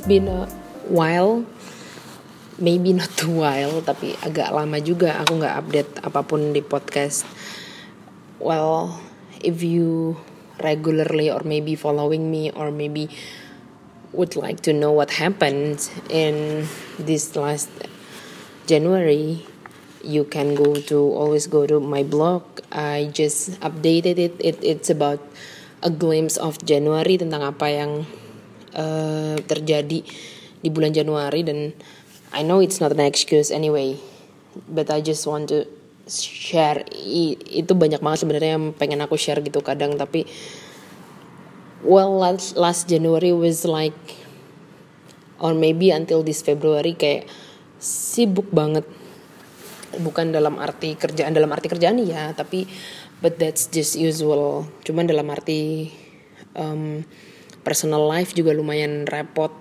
it's been a while. Maybe not a while tapi agak lama juga aku nggak update apa pun di podcast. Well if you regularly or maybe following me or maybe would like to know what happened in this last January you can go to always go to my blog. I just updated it, it it's about a glimpse of January tentang apa yang uh, terjadi di bulan Januari dan I know it's not an excuse anyway but I just want to share. I, itu banyak banget sebenarnya yang pengen aku share gitu kadang tapi well last last January was like or maybe until this February kayak sibuk banget. Bukan dalam arti kerjaan dalam arti kerjaan ya tapi but that's just usual. Cuman dalam arti um, personal life juga lumayan repot.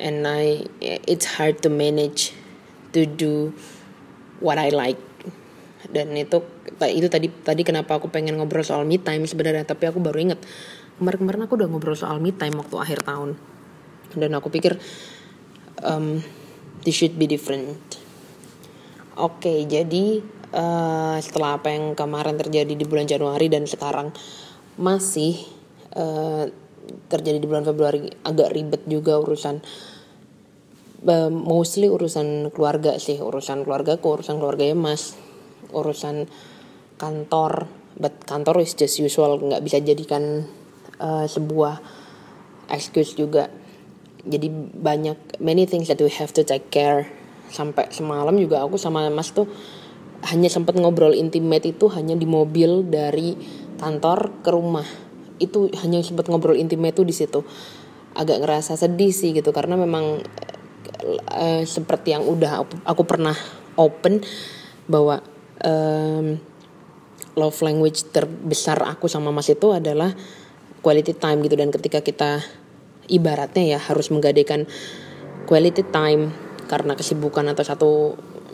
And I it's hard to manage to do what I like. Dan itu itu tadi tadi kenapa aku pengen ngobrol soal me time sebenarnya tapi aku baru inget kemarin-kemarin aku udah ngobrol soal me time waktu akhir tahun. Dan aku pikir um, this should be different. Oke okay, jadi uh, setelah apa yang kemarin terjadi di bulan Januari dan sekarang masih uh, terjadi di bulan Februari agak ribet juga urusan mostly urusan keluarga sih urusan keluarga ke urusan keluarganya mas. Urusan kantor but kantor is just usual nggak bisa jadikan uh, sebuah excuse juga. Jadi banyak many things that we have to take care. Sampai semalam juga aku sama mas tuh hanya sempat ngobrol intimate itu hanya di mobil dari kantor ke rumah itu hanya sempat ngobrol intimate tuh di situ. Agak ngerasa sedih sih gitu karena memang uh, seperti yang udah aku, aku pernah open bahwa um, love language terbesar aku sama mas itu adalah quality time gitu. Dan ketika kita ibaratnya ya harus menggadaikan quality time karena kesibukan atau satu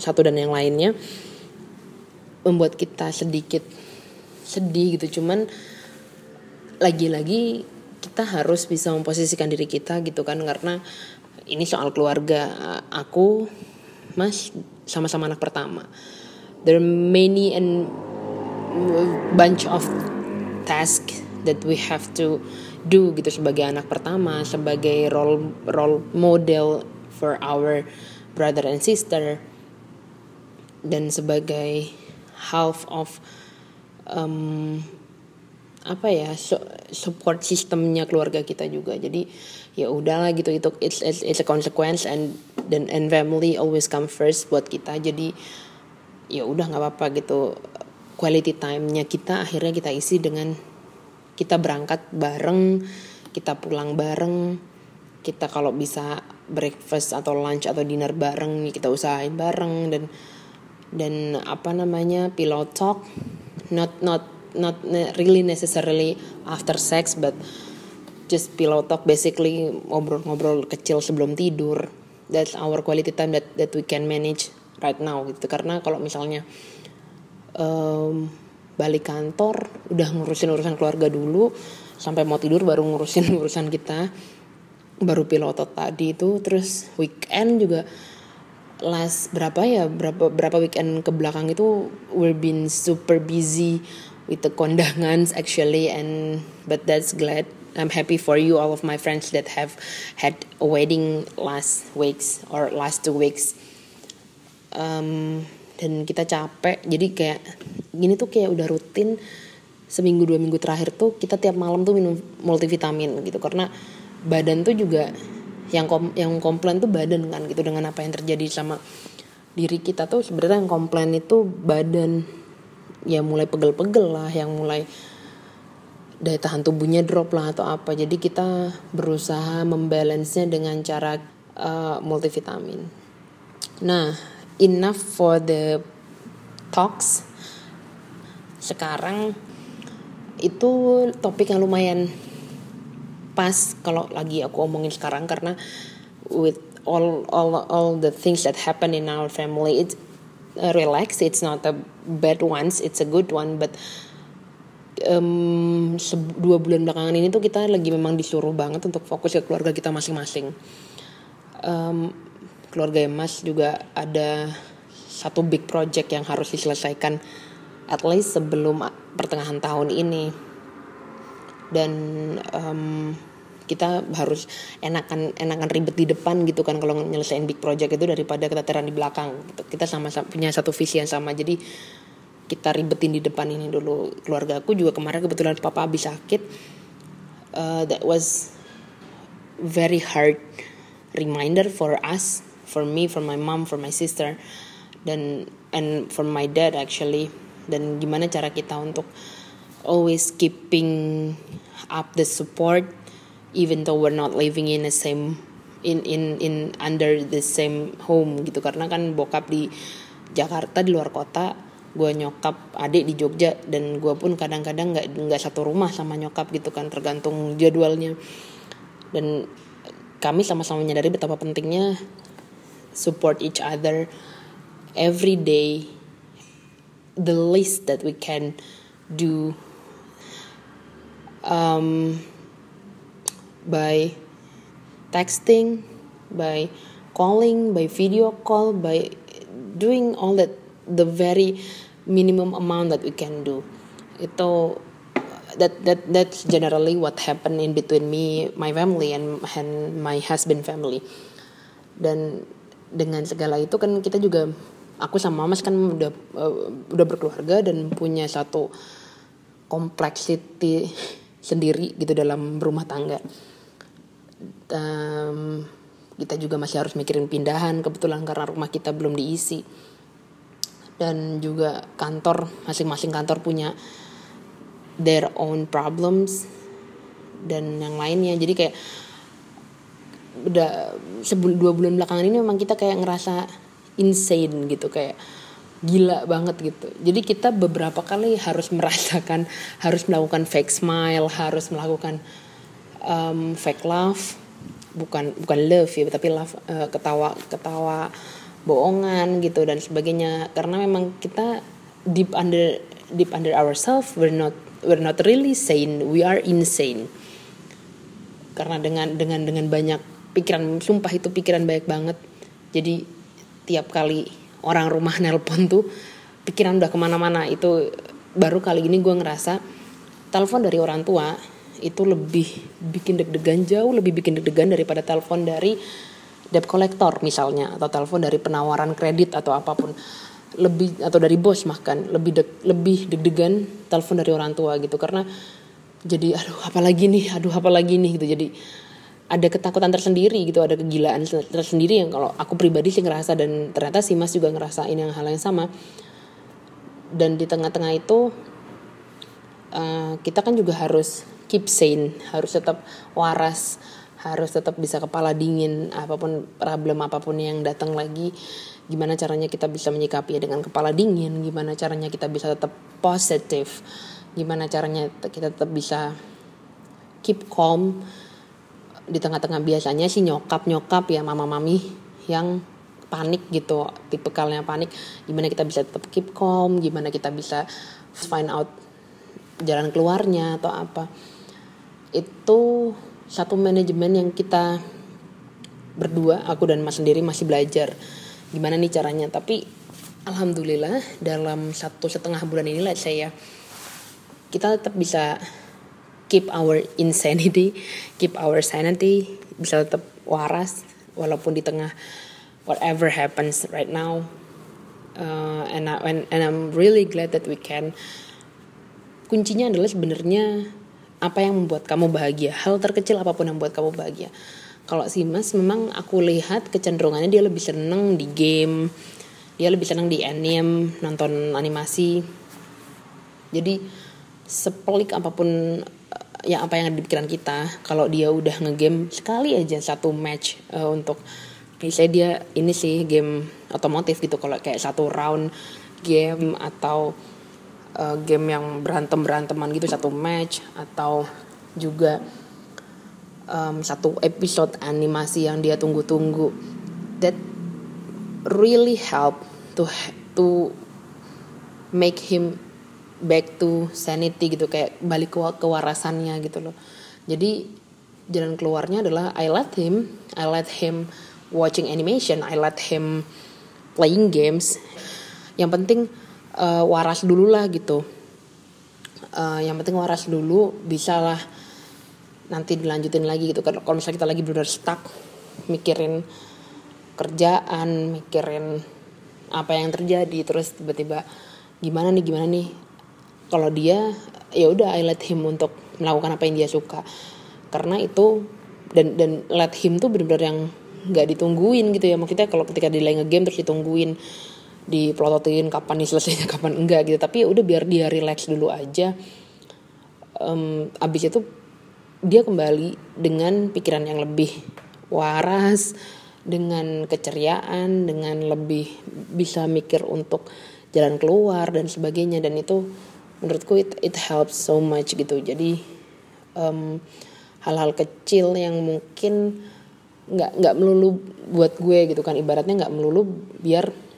satu dan yang lainnya membuat kita sedikit sedih gitu. Cuman lagi-lagi kita harus bisa memposisikan diri kita gitu kan karena ini soal keluarga. Aku mas sama-sama anak pertama. There are many and bunch of tasks that we have to do gitu sebagai anak pertama sebagai role role model for our brother and sister dan sebagai half of um, apa ya support sistemnya keluarga kita juga. Jadi ya udahlah gitu itu it's, it's it's a consequence and dan and family always come first buat kita. Jadi ya udah nggak apa-apa gitu. Quality time-nya kita akhirnya kita isi dengan kita berangkat bareng kita pulang bareng. Kita kalau bisa breakfast atau lunch atau dinner bareng kita usahain bareng. Dan dan apa namanya pillow talk not not not really necessarily after sex but just pillow talk basically ngobrol-ngobrol kecil sebelum tidur. That's our quality time that that we can manage right now gitu. Karena kalau misalnya um, balik kantor udah ngurusin urusan keluarga dulu sampai mau tidur baru ngurusin urusan kita baru pilotot tadi itu. Terus weekend juga last berapa ya berapa berapa weekend ke belakang itu we're been super busy with the kondangan actually and but that's glad. I'm happy for you all of my friends that have had a wedding last weeks or last two weeks. Um, dan kita capek jadi kayak gini tuh kayak udah rutin seminggu dua minggu terakhir tuh kita tiap malam tuh minum multivitamin gitu. Karena badan tuh juga yang kom yang komplain tuh badan kan gitu dengan apa yang terjadi sama diri kita tuh. Sebenarnya yang komplain itu badan ya mulai pegel-pegel lah yang mulai daya tahan tubuhnya drop lah atau apa. Jadi kita berusaha membalance dengan cara uh, multivitamin. Nah enough for the talks. Sekarang itu topik yang lumayan pas kalau lagi aku omongin sekarang karena with all all all the things that happen in our family it's uh, relax it's not a bad ones it's a good one but um, dua bulan belakangan ini tuh kita lagi memang disuruh banget untuk fokus ke keluarga kita masing-masing. Um, keluarga Mas juga ada satu big project yang harus diselesaikan at least sebelum pertengahan tahun ini dan um, kita harus enakan enakan ribet di depan gitu kan kalau nyelesain big project itu daripada keteteran di belakang gitu. kita sama, sama punya satu visi yang sama. Jadi kita ribetin di depan ini dulu. Keluarga aku juga kemarin kebetulan papa habis sakit uh, that was very hard reminder for us for me for my mom for my sister dan and for my dad actually. Dan gimana cara kita untuk always keeping up the support even though we're not living in the same in in in under the same home gitu. Karena kan bokap di Jakarta di luar kota gue nyokap adik di Jogja dan gue pun kadang-kadang nggak -kadang nggak satu rumah sama nyokap gitu kan tergantung jadwalnya. Dan kami sama-sama menyadari betapa pentingnya support each other every day the least that we can do. Um, by texting by calling by video call by doing all that the very minimum amount that we can do. Itu that that that's generally what happened in between me my family and and my husband family. Dan dengan segala itu kan kita juga aku sama mas kan udah uh, udah berkeluarga dan punya satu complexity sendiri gitu dalam rumah tangga um, kita juga masih harus mikirin pindahan kebetulan karena rumah kita belum diisi. Dan juga kantor masing-masing kantor punya their own problems dan yang lainnya. Jadi kayak udah sebul dua bulan belakangan ini memang kita kayak ngerasa insane gitu kayak gila banget gitu. Jadi kita beberapa kali harus merasakan harus melakukan fake smile harus melakukan um, fake laugh bukan bukan love ya tapi love uh, ketawa ketawa bohongan gitu dan sebagainya. Karena memang kita deep under deep under ourselves we're not we're not really sane we are insane. Karena dengan dengan dengan banyak pikiran sumpah itu pikiran banyak banget. Jadi tiap kali orang rumah nelpon tuh pikiran udah ke mana-mana. Itu baru kali ini gue ngerasa telepon dari orang tua itu lebih bikin deg-degan jauh lebih bikin deg-degan daripada telepon dari debt collector misalnya atau telepon dari penawaran kredit atau apa pun. Lebih atau dari bos makan lebih deg, lebih deg-degan telepon dari orang tua gitu. Karena jadi aduh apalagi nih? Aduh apalagi nih? Gitu. Jadi ada ketakutan tersendiri gitu ada kegilaan tersendiri yang kalau aku pribadi sih ngerasa dan ternyata si Mas juga ngerasain yang hal yang sama. Dan di tengah-tengah itu uh, kita kan juga harus keep sane harus tetap waras harus tetap bisa kepala dingin apa pun problem apa pun yang datang lagi gimana caranya kita bisa menyikapi dengan kepala dingin gimana caranya kita bisa tetap positif gimana caranya kita tetap bisa keep calm. Di tengah-tengah biasanya sih nyokap nyokap ya mama mami yang panik gitu tipe kalnya panik gimana kita bisa tetap keep calm gimana kita bisa find out jalan keluarnya atau apa itu satu manajemen yang kita berdua aku dan mas sendiri masih belajar gimana nih caranya. Tapi alhamdulillah dalam satu setengah bulan ini lah saya kita tetap bisa keep our insanity keep our sanity bisa tetap waras walaupun di tengah whatever happens right now. Uh, and I, and and I'm really glad that we can. Kuncinya adalah sebenarnya apa yang membuat kamu bahagia? Hal terkecil apa pun yang membuat kamu bahagia. Kalau si mas memang aku lihat kecenderungannya dia lebih seneng di game dia lebih seneng di anime nonton animasi. Jadi sepelik apa pun ya apa yang ada di pikiran kita kalau dia udah ngegame sekali aja satu match uh, untuk misalnya dia ini sih game otomotif gitu. Kalau kayak satu round game atau uh, game yang berantem beranteman gitu satu match atau juga um, satu episode animasi yang dia tunggu-tunggu. That really help to to make him back to sanity gitu kayak balik ke kewarasannya gitu loh. Jadi jalan keluarnya adalah I let him I let him watching animation I let him playing games. Yang penting uh, waras dulu lah gitu. Uh, yang penting waras dulu bisa lah nanti dilanjutin lagi gitu. Kalau misalnya kita lagi benar stuck mikirin kerjaan mikirin apa yang terjadi terus tiba-tiba gimana nih gimana nih? Kalau dia ya udah I let him untuk melakukan apa yang dia suka. Karena itu dan dan let him tuh benar-benar yang nggak ditungguin gitu ya. Maksudnya kalau ketika dia lagi game terus ditungguin dipelototin kapan nih selesainya kapan enggak gitu. Tapi ya udah biar dia relax dulu aja. Um, abis itu dia kembali dengan pikiran yang lebih waras dengan keceriaan dengan lebih bisa mikir untuk jalan keluar dan sebagainya. Dan itu menurutku it, it helps so much gitu. Jadi hal hal-hal kecil yang mungkin nggak nggak melulu buat gue gitu kan. Ibaratnya nggak melulu biar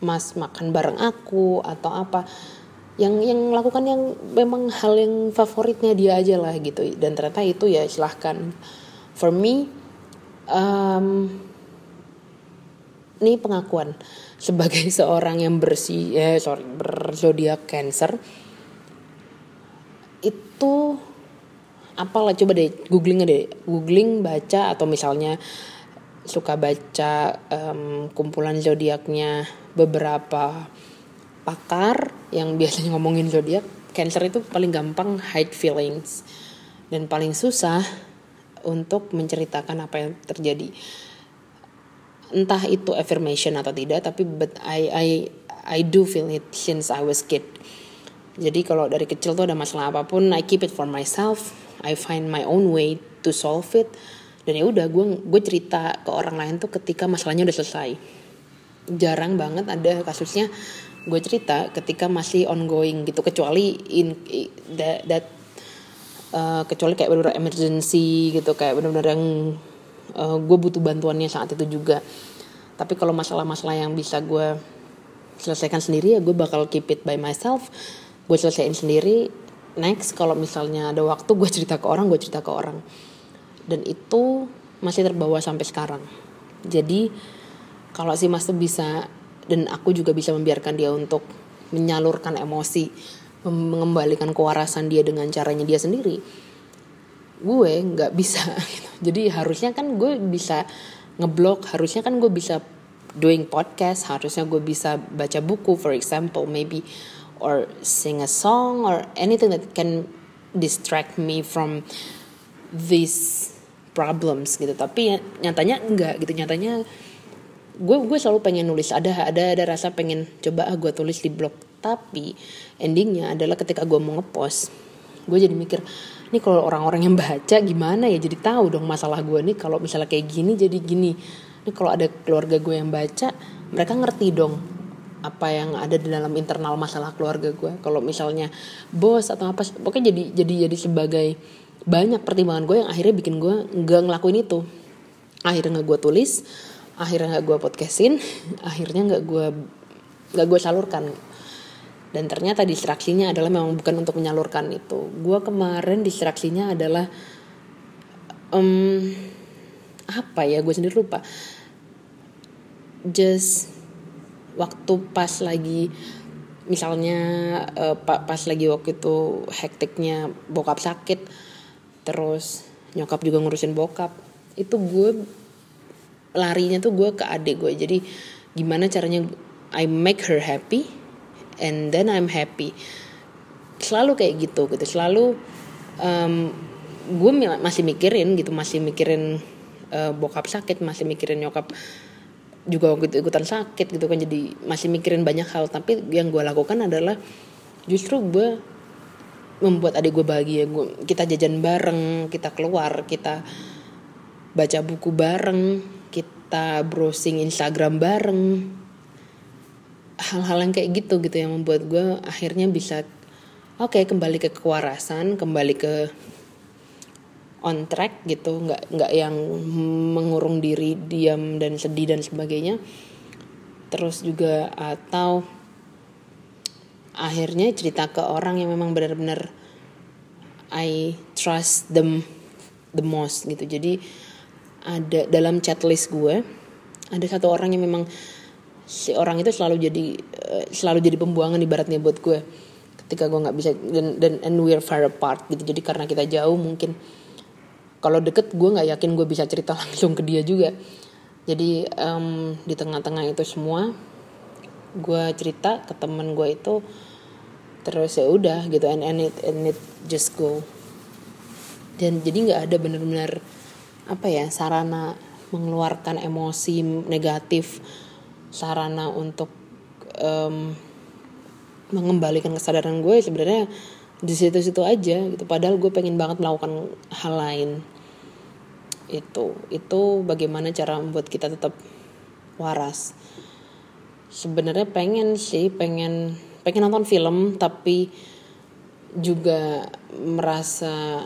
mas makan bareng aku atau apa. Yang yang lakukan yang memang hal yang favoritnya dia aja lah gitu. Dan ternyata itu ya silahkan. For me um, ini pengakuan. Sebagai seorang yang bersih eh sorry berzodiak cancer itu apalah coba deh googling deh. Googling baca atau misalnya suka baca um, kumpulan zodiaknya beberapa pakar yang biasanya ngomongin zodiak cancer itu paling gampang hide feelings. Dan paling susah untuk menceritakan apa yang terjadi. Entah itu affirmation atau tidak tapi but I I I do feel it since I was kid. Jadi kalau dari kecil tuh ada masalah apa pun I keep it for myself. I find my own way to solve it. Dan ya udah gue gue cerita ke orang lain tuh ketika masalahnya udah selesai jarang banget ada kasusnya. Gue cerita ketika masih ongoing gitu kecuali in that, that uh, kecuali kayak benar-benar emergency gitu kayak benar-benar yang uh, gue butuh bantuannya saat itu juga. Tapi kalau masalah-masalah yang bisa gue selesaikan sendiri ya gue bakal keep it by myself. Gue selesaiin sendiri next kalau misalnya ada waktu gue cerita ke orang gue cerita ke orang. Dan itu masih terbawa sampai sekarang. Jadi kalau si mas bisa dan aku juga bisa membiarkan dia untuk menyalurkan emosi mengembalikan kewarasan dia dengan caranya dia sendiri gue nggak bisa. Gitu. jadi harusnya kan gue bisa ngeblok harusnya kan gue bisa doing podcast harusnya gue bisa baca buku for example maybe or sing a song or anything that can distract me from these problems gitu. Tapi nyatanya enggak gitu. Nyatanya gue gue selalu pengen nulis. Ada ada ada rasa pengen coba ah gue tulis di blog. Tapi endingnya adalah ketika gue mau ngepost. Gue jadi mikir ini kalau orang-orang yang baca gimana ya? Jadi tahu dong masalah gue nih. Kalau misalnya kayak gini jadi gini. Ini kalau ada keluarga gue yang baca mereka ngerti dong apa yang ada di dalam internal masalah keluarga gue kalau misalnya bos atau apa pokoknya jadi jadi jadi sebagai banyak pertimbangan gue yang akhirnya bikin gue nggak ngelakuin itu. Akhirnya gue tulis akhirnya nggak gue podcastin akhirnya nggak gue nggak gue salurkan. Dan ternyata distraksinya adalah memang bukan untuk menyalurkan itu. Gue kemarin distraksinya adalah um, apa ya gue sendiri lupa. Just waktu pas lagi misalnya uh, pas lagi waktu itu hektiknya bokap sakit terus nyokap juga ngurusin bokap itu gue larinya tuh gue ke adik gue. Jadi gimana caranya I make her happy and then I'm happy. Selalu kayak gitu gitu. Selalu um, gue masih mikirin gitu masih mikirin uh, bokap sakit masih mikirin nyokap juga waktu itu ikutan sakit gitu kan. Jadi masih mikirin banyak hal. Tapi yang gue lakukan adalah justru gue membuat adik gue bahagia. Gue kita jajan bareng kita keluar kita baca buku bareng kita browsing Instagram bareng. Hal-hal yang kayak gitu gitu yang membuat gue akhirnya bisa oke okay, kembali ke kewarasan kembali ke on track gitu. Nggak nggak yang mengurung diri diam dan sedih dan sebagainya. Terus juga atau akhirnya cerita ke orang yang memang benar-benar I trust them the most gitu. Jadi ada dalam chat list gue ada satu orang yang memang si orang itu selalu jadi uh, selalu jadi pembuangan ibaratnya buat gue. Ketika gue nggak bisa dan dan and we're far apart gitu. Jadi karena kita jauh mungkin kalau deket gue nggak yakin gue bisa cerita langsung ke dia juga. Jadi um, di tengah-tengah itu semua gue cerita ke temen gue itu terus ya udah gitu. And, and it and it just go. Dan jadi nggak ada benar-benar apa ya sarana mengeluarkan emosi negatif sarana untuk um, mengembalikan kesadaran gue sebenarnya di situ-situ aja gitu. Padahal gue pengen banget melakukan hal lain. Itu itu bagaimana cara membuat kita tetap waras. Sebenarnya pengen sih pengen pengen nonton film tapi juga merasa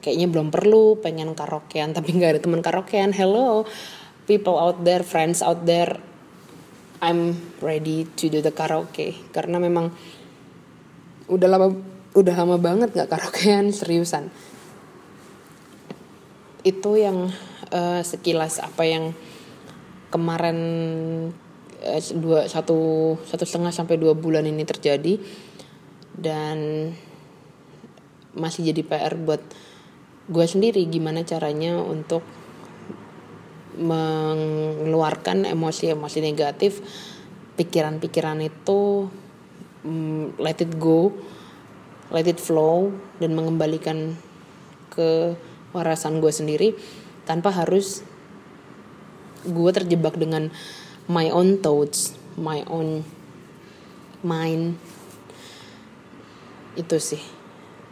kayaknya belum perlu pengen karaokean tapi nggak ada teman karaokean. Hello people out there friends out there I'm ready to do the karaoke. Karena memang udah lama udah lama banget nggak karaokean seriusan. Itu yang uh, sekilas apa yang kemarin Eh, dua satu satu setengah sampai dua bulan ini terjadi. Dan masih jadi PR buat gue sendiri gimana caranya untuk mengeluarkan emosi-emosi negatif pikiran-pikiran itu um, let it go let it flow dan mengembalikan ke warasan gue sendiri tanpa harus gue terjebak dengan my own thoughts, my own mind. Itu sih.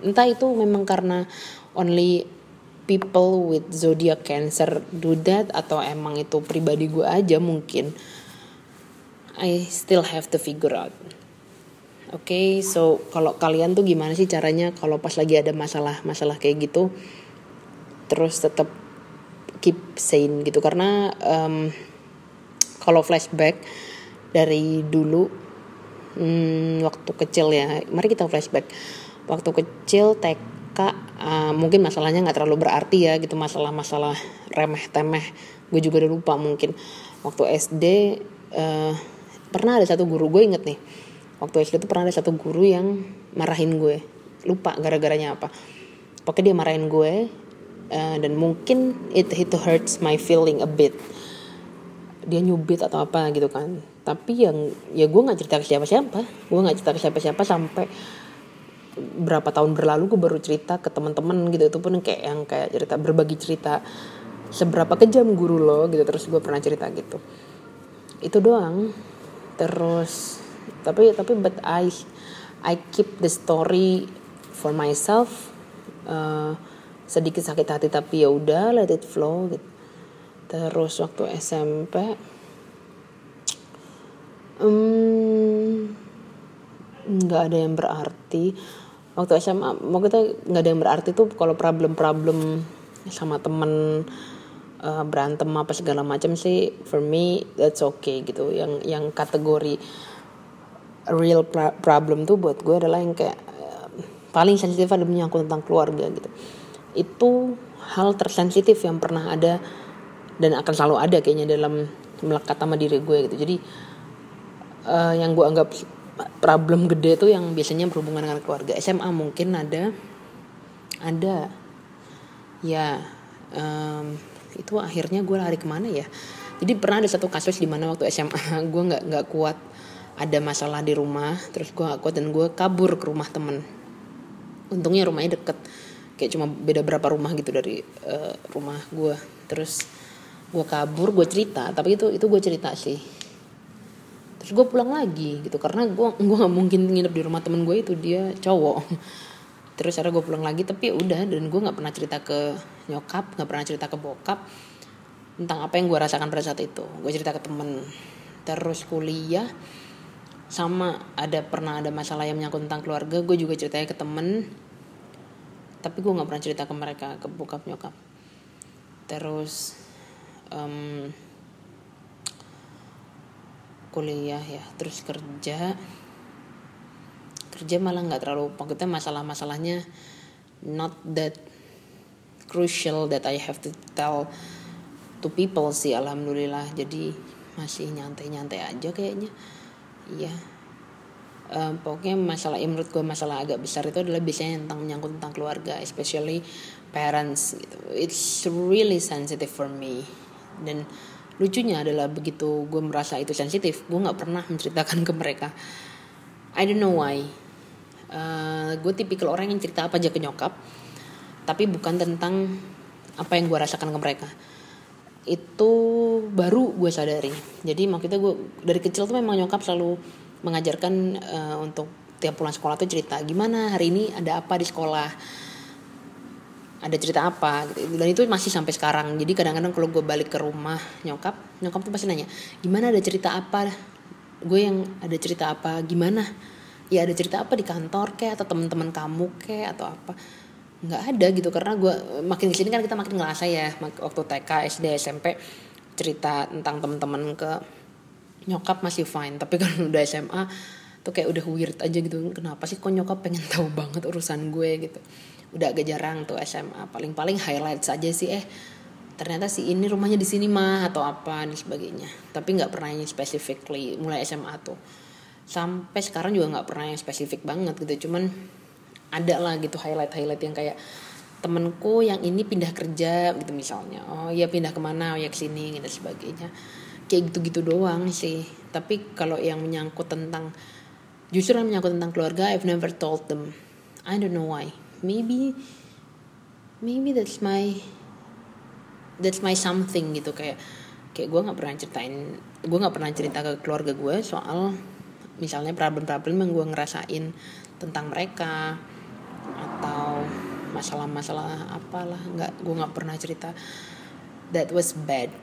Entah itu memang karena only people with zodiac cancer do that atau emang itu pribadi gue aja mungkin. I still have to figure out. Oke, okay, so kalau kalian tuh gimana sih caranya kalau pas lagi ada masalah-masalah kayak gitu, terus tetap keep sane gitu karena um, kalau flashback dari dulu hmm, waktu kecil ya mari kita flashback waktu kecil TK uh, mungkin masalahnya nggak terlalu berarti ya gitu masalah-masalah remeh temeh gue juga udah lupa mungkin. Waktu SD uh, pernah ada satu guru gue inget nih. Waktu SD itu pernah ada satu guru yang marahin gue. Lupa gara-garanya apa. Pokoknya dia marahin gue uh, dan mungkin it it hurts my feeling a bit. Dia nyubit atau apa gitu kan. Tapi yang ya gue nggak cerita ke siapa siapa gue nggak cerita ke siapa siapa sampai berapa tahun berlalu gue baru cerita ke teman-teman gitu. Itu pun kayak yang kayak cerita berbagi cerita seberapa kejam guru lo gitu. Terus gue pernah cerita gitu. Itu doang. Terus tapi tapi but I I keep the story for myself. Uh, sedikit sakit hati tapi ya udah let it flow gitu. Terus waktu SMP um, nggak ada yang berarti waktu SMA mau kita nggak ada yang berarti tuh kalau problem-problem sama temen uh, berantem apa segala macam sih for me that's okay gitu. Yang yang kategori real problem tuh buat gue adalah yang kayak uh, paling sensitif ada menyangkut tentang keluarga gitu. Itu hal tersensitif yang pernah ada dan akan selalu ada kayaknya dalam melekat sama diri gue gitu. Jadi uh, yang gue anggap problem gede tuh yang biasanya berhubungan dengan keluarga. SMA mungkin ada ada. Ya um, itu akhirnya gue lari ke mana ya? Jadi pernah ada satu kasus di mana waktu SMA gue nggak nggak kuat ada masalah di rumah terus gue gak kuat dan gue kabur ke rumah temen. Untungnya rumahnya deket kayak cuma beda berapa rumah gitu dari uh, rumah gue terus gue kabur gue cerita tapi itu itu gue cerita sih terus gue pulang lagi gitu. Karena gue gue nggak mungkin nginep di rumah temen gue itu dia cowok. Terus cara gue pulang lagi tapi ya udah dan gue nggak pernah cerita ke nyokap nggak pernah cerita ke bokap tentang apa yang gue rasakan pada saat itu. Gue cerita ke temen. Terus kuliah sama ada pernah ada masalah yang menyangkut tentang keluarga gue juga ceritanya ke temen. Tapi gue nggak pernah cerita ke mereka ke bokap nyokap. Terus um, kuliah ya. Terus kerja kerja malah nggak terlalu maksudnya masalah-masalahnya not that crucial that I have to tell to people sih alhamdulillah. Jadi masih nyantai-nyantai aja kayaknya. Iya. Uh, pokoknya masalah menurut gue masalah agak besar itu adalah biasanya tentang menyangkut tentang keluarga especially parents gitu. It's really sensitive for me. Dan lucunya adalah begitu gue merasa itu sensitif gue nggak pernah menceritakan ke mereka. I don't know why. Uh, gue tipikal orang yang cerita apa aja ke nyokap tapi bukan tentang apa yang gue rasakan ke mereka. Itu baru gue sadari. Jadi maksudnya gue dari kecil tuh memang nyokap selalu mengajarkan uh, untuk tiap pulang sekolah tuh cerita gimana hari ini ada apa di sekolah ada cerita apa gitu. Dan itu masih sampai sekarang. Jadi kadang-kadang kalau gue balik ke rumah nyokap nyokap tuh pasti nanya gimana ada cerita apa? Gue yang ada cerita apa? Gimana? Ya ada cerita apa di kantor kayak atau teman-teman kamu kayak atau apa? Nggak ada gitu karena gue makin ke sini kan kita makin ngerasa ya waktu TK SD SMP cerita tentang teman-teman ke nyokap masih fine. Tapi kan udah SMA tuh kayak udah weird aja gitu. Kenapa sih kok nyokap pengen tahu banget urusan gue gitu udah agak jarang tuh SMA paling-paling highlight saja sih eh ternyata si ini rumahnya di sini mah atau apa dan sebagainya. Tapi nggak pernah yang specifically mulai SMA tuh. Sampai sekarang juga nggak pernah yang spesifik banget gitu. Cuman ada lah gitu highlight highlight yang kayak temenku yang ini pindah kerja gitu misalnya. Oh ya pindah ke mana oh ya ke sini gitu sebagainya. Kayak gitu gitu doang sih. Tapi kalau yang menyangkut tentang justru yang menyangkut tentang keluarga I've never told them. I don't know why maybe maybe that's my that's my something gitu. Kayak kayak gue nggak pernah ceritain gue nggak pernah cerita ke keluarga gue soal misalnya problem-problem yang gue ngerasain tentang mereka atau masalah-masalah apalah. Nggak gue nggak pernah cerita. That was bad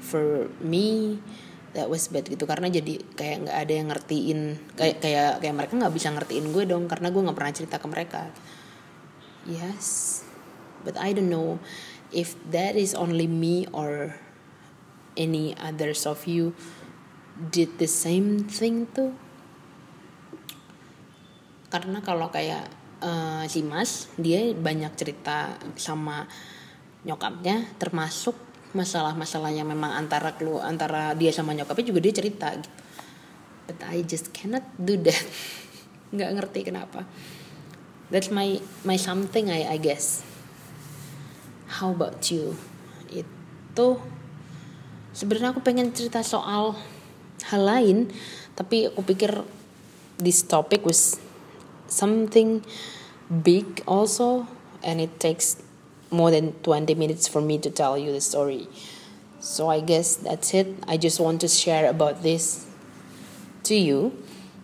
for me. That was bad gitu. Karena jadi kayak nggak ada yang ngertiin kayak kayak kayak mereka nggak bisa ngertiin gue dong. Karena gue nggak pernah cerita ke mereka yes. But I don't know if that is only me or any others of you did the same thing too karena kalau kayak uh, si Mas dia banyak cerita sama nyokapnya termasuk masalah-masalah yang memang antara kelu antara dia sama nyokapnya juga dia cerita gitu. But I just cannot do that. Nggak ngerti kenapa that's my my something I I guess. How about you? Itu sebenarnya aku pengen cerita soal hal lain tapi aku pikir this topic was something big also and it takes more than 20 minutes for me to tell you the story. So i guess that's it. I just want to share about this to you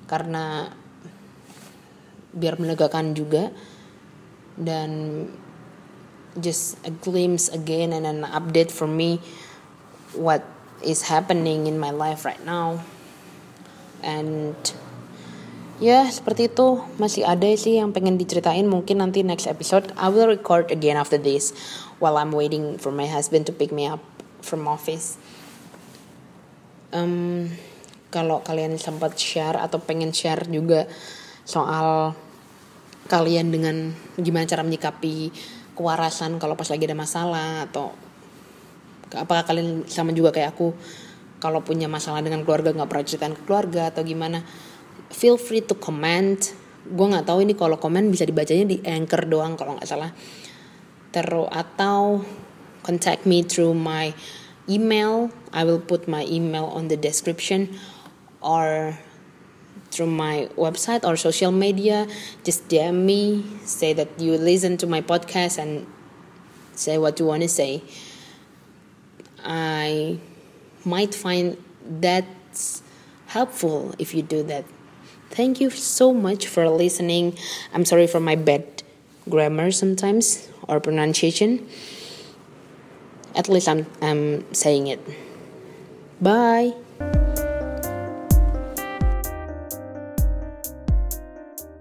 karena biar melegakan juga. Dan just a glimpse again and an update for me what is happening in my life right now. And ya seperti itu. Masih ada sih yang pengen diceritain. Mungkin nanti next episode I will record again after this while I'm waiting for my husband to pick me up from office. Um, kalau kalian sempat share atau pengen share juga soal kalian dengan gimana cara menyikapi kewarasan kalau pas lagi ada masalah atau apakah kalian sama juga kayak aku kalau punya masalah dengan keluarga nggak pernah ceritain ke keluarga atau gimana feel free to comment. Gue nggak tahu ini kalau komen bisa dibacanya di anchor doang kalau nggak salah. Terus atau contact me through my email. I will put my email on the description or through my website or social media just DM me say that you listen to my podcast and say what you want to say I might find that's helpful if you do that Thank you so much for listening. I'm sorry for my bad grammar sometimes or pronunciation. At least I'm I'm saying it. Bye.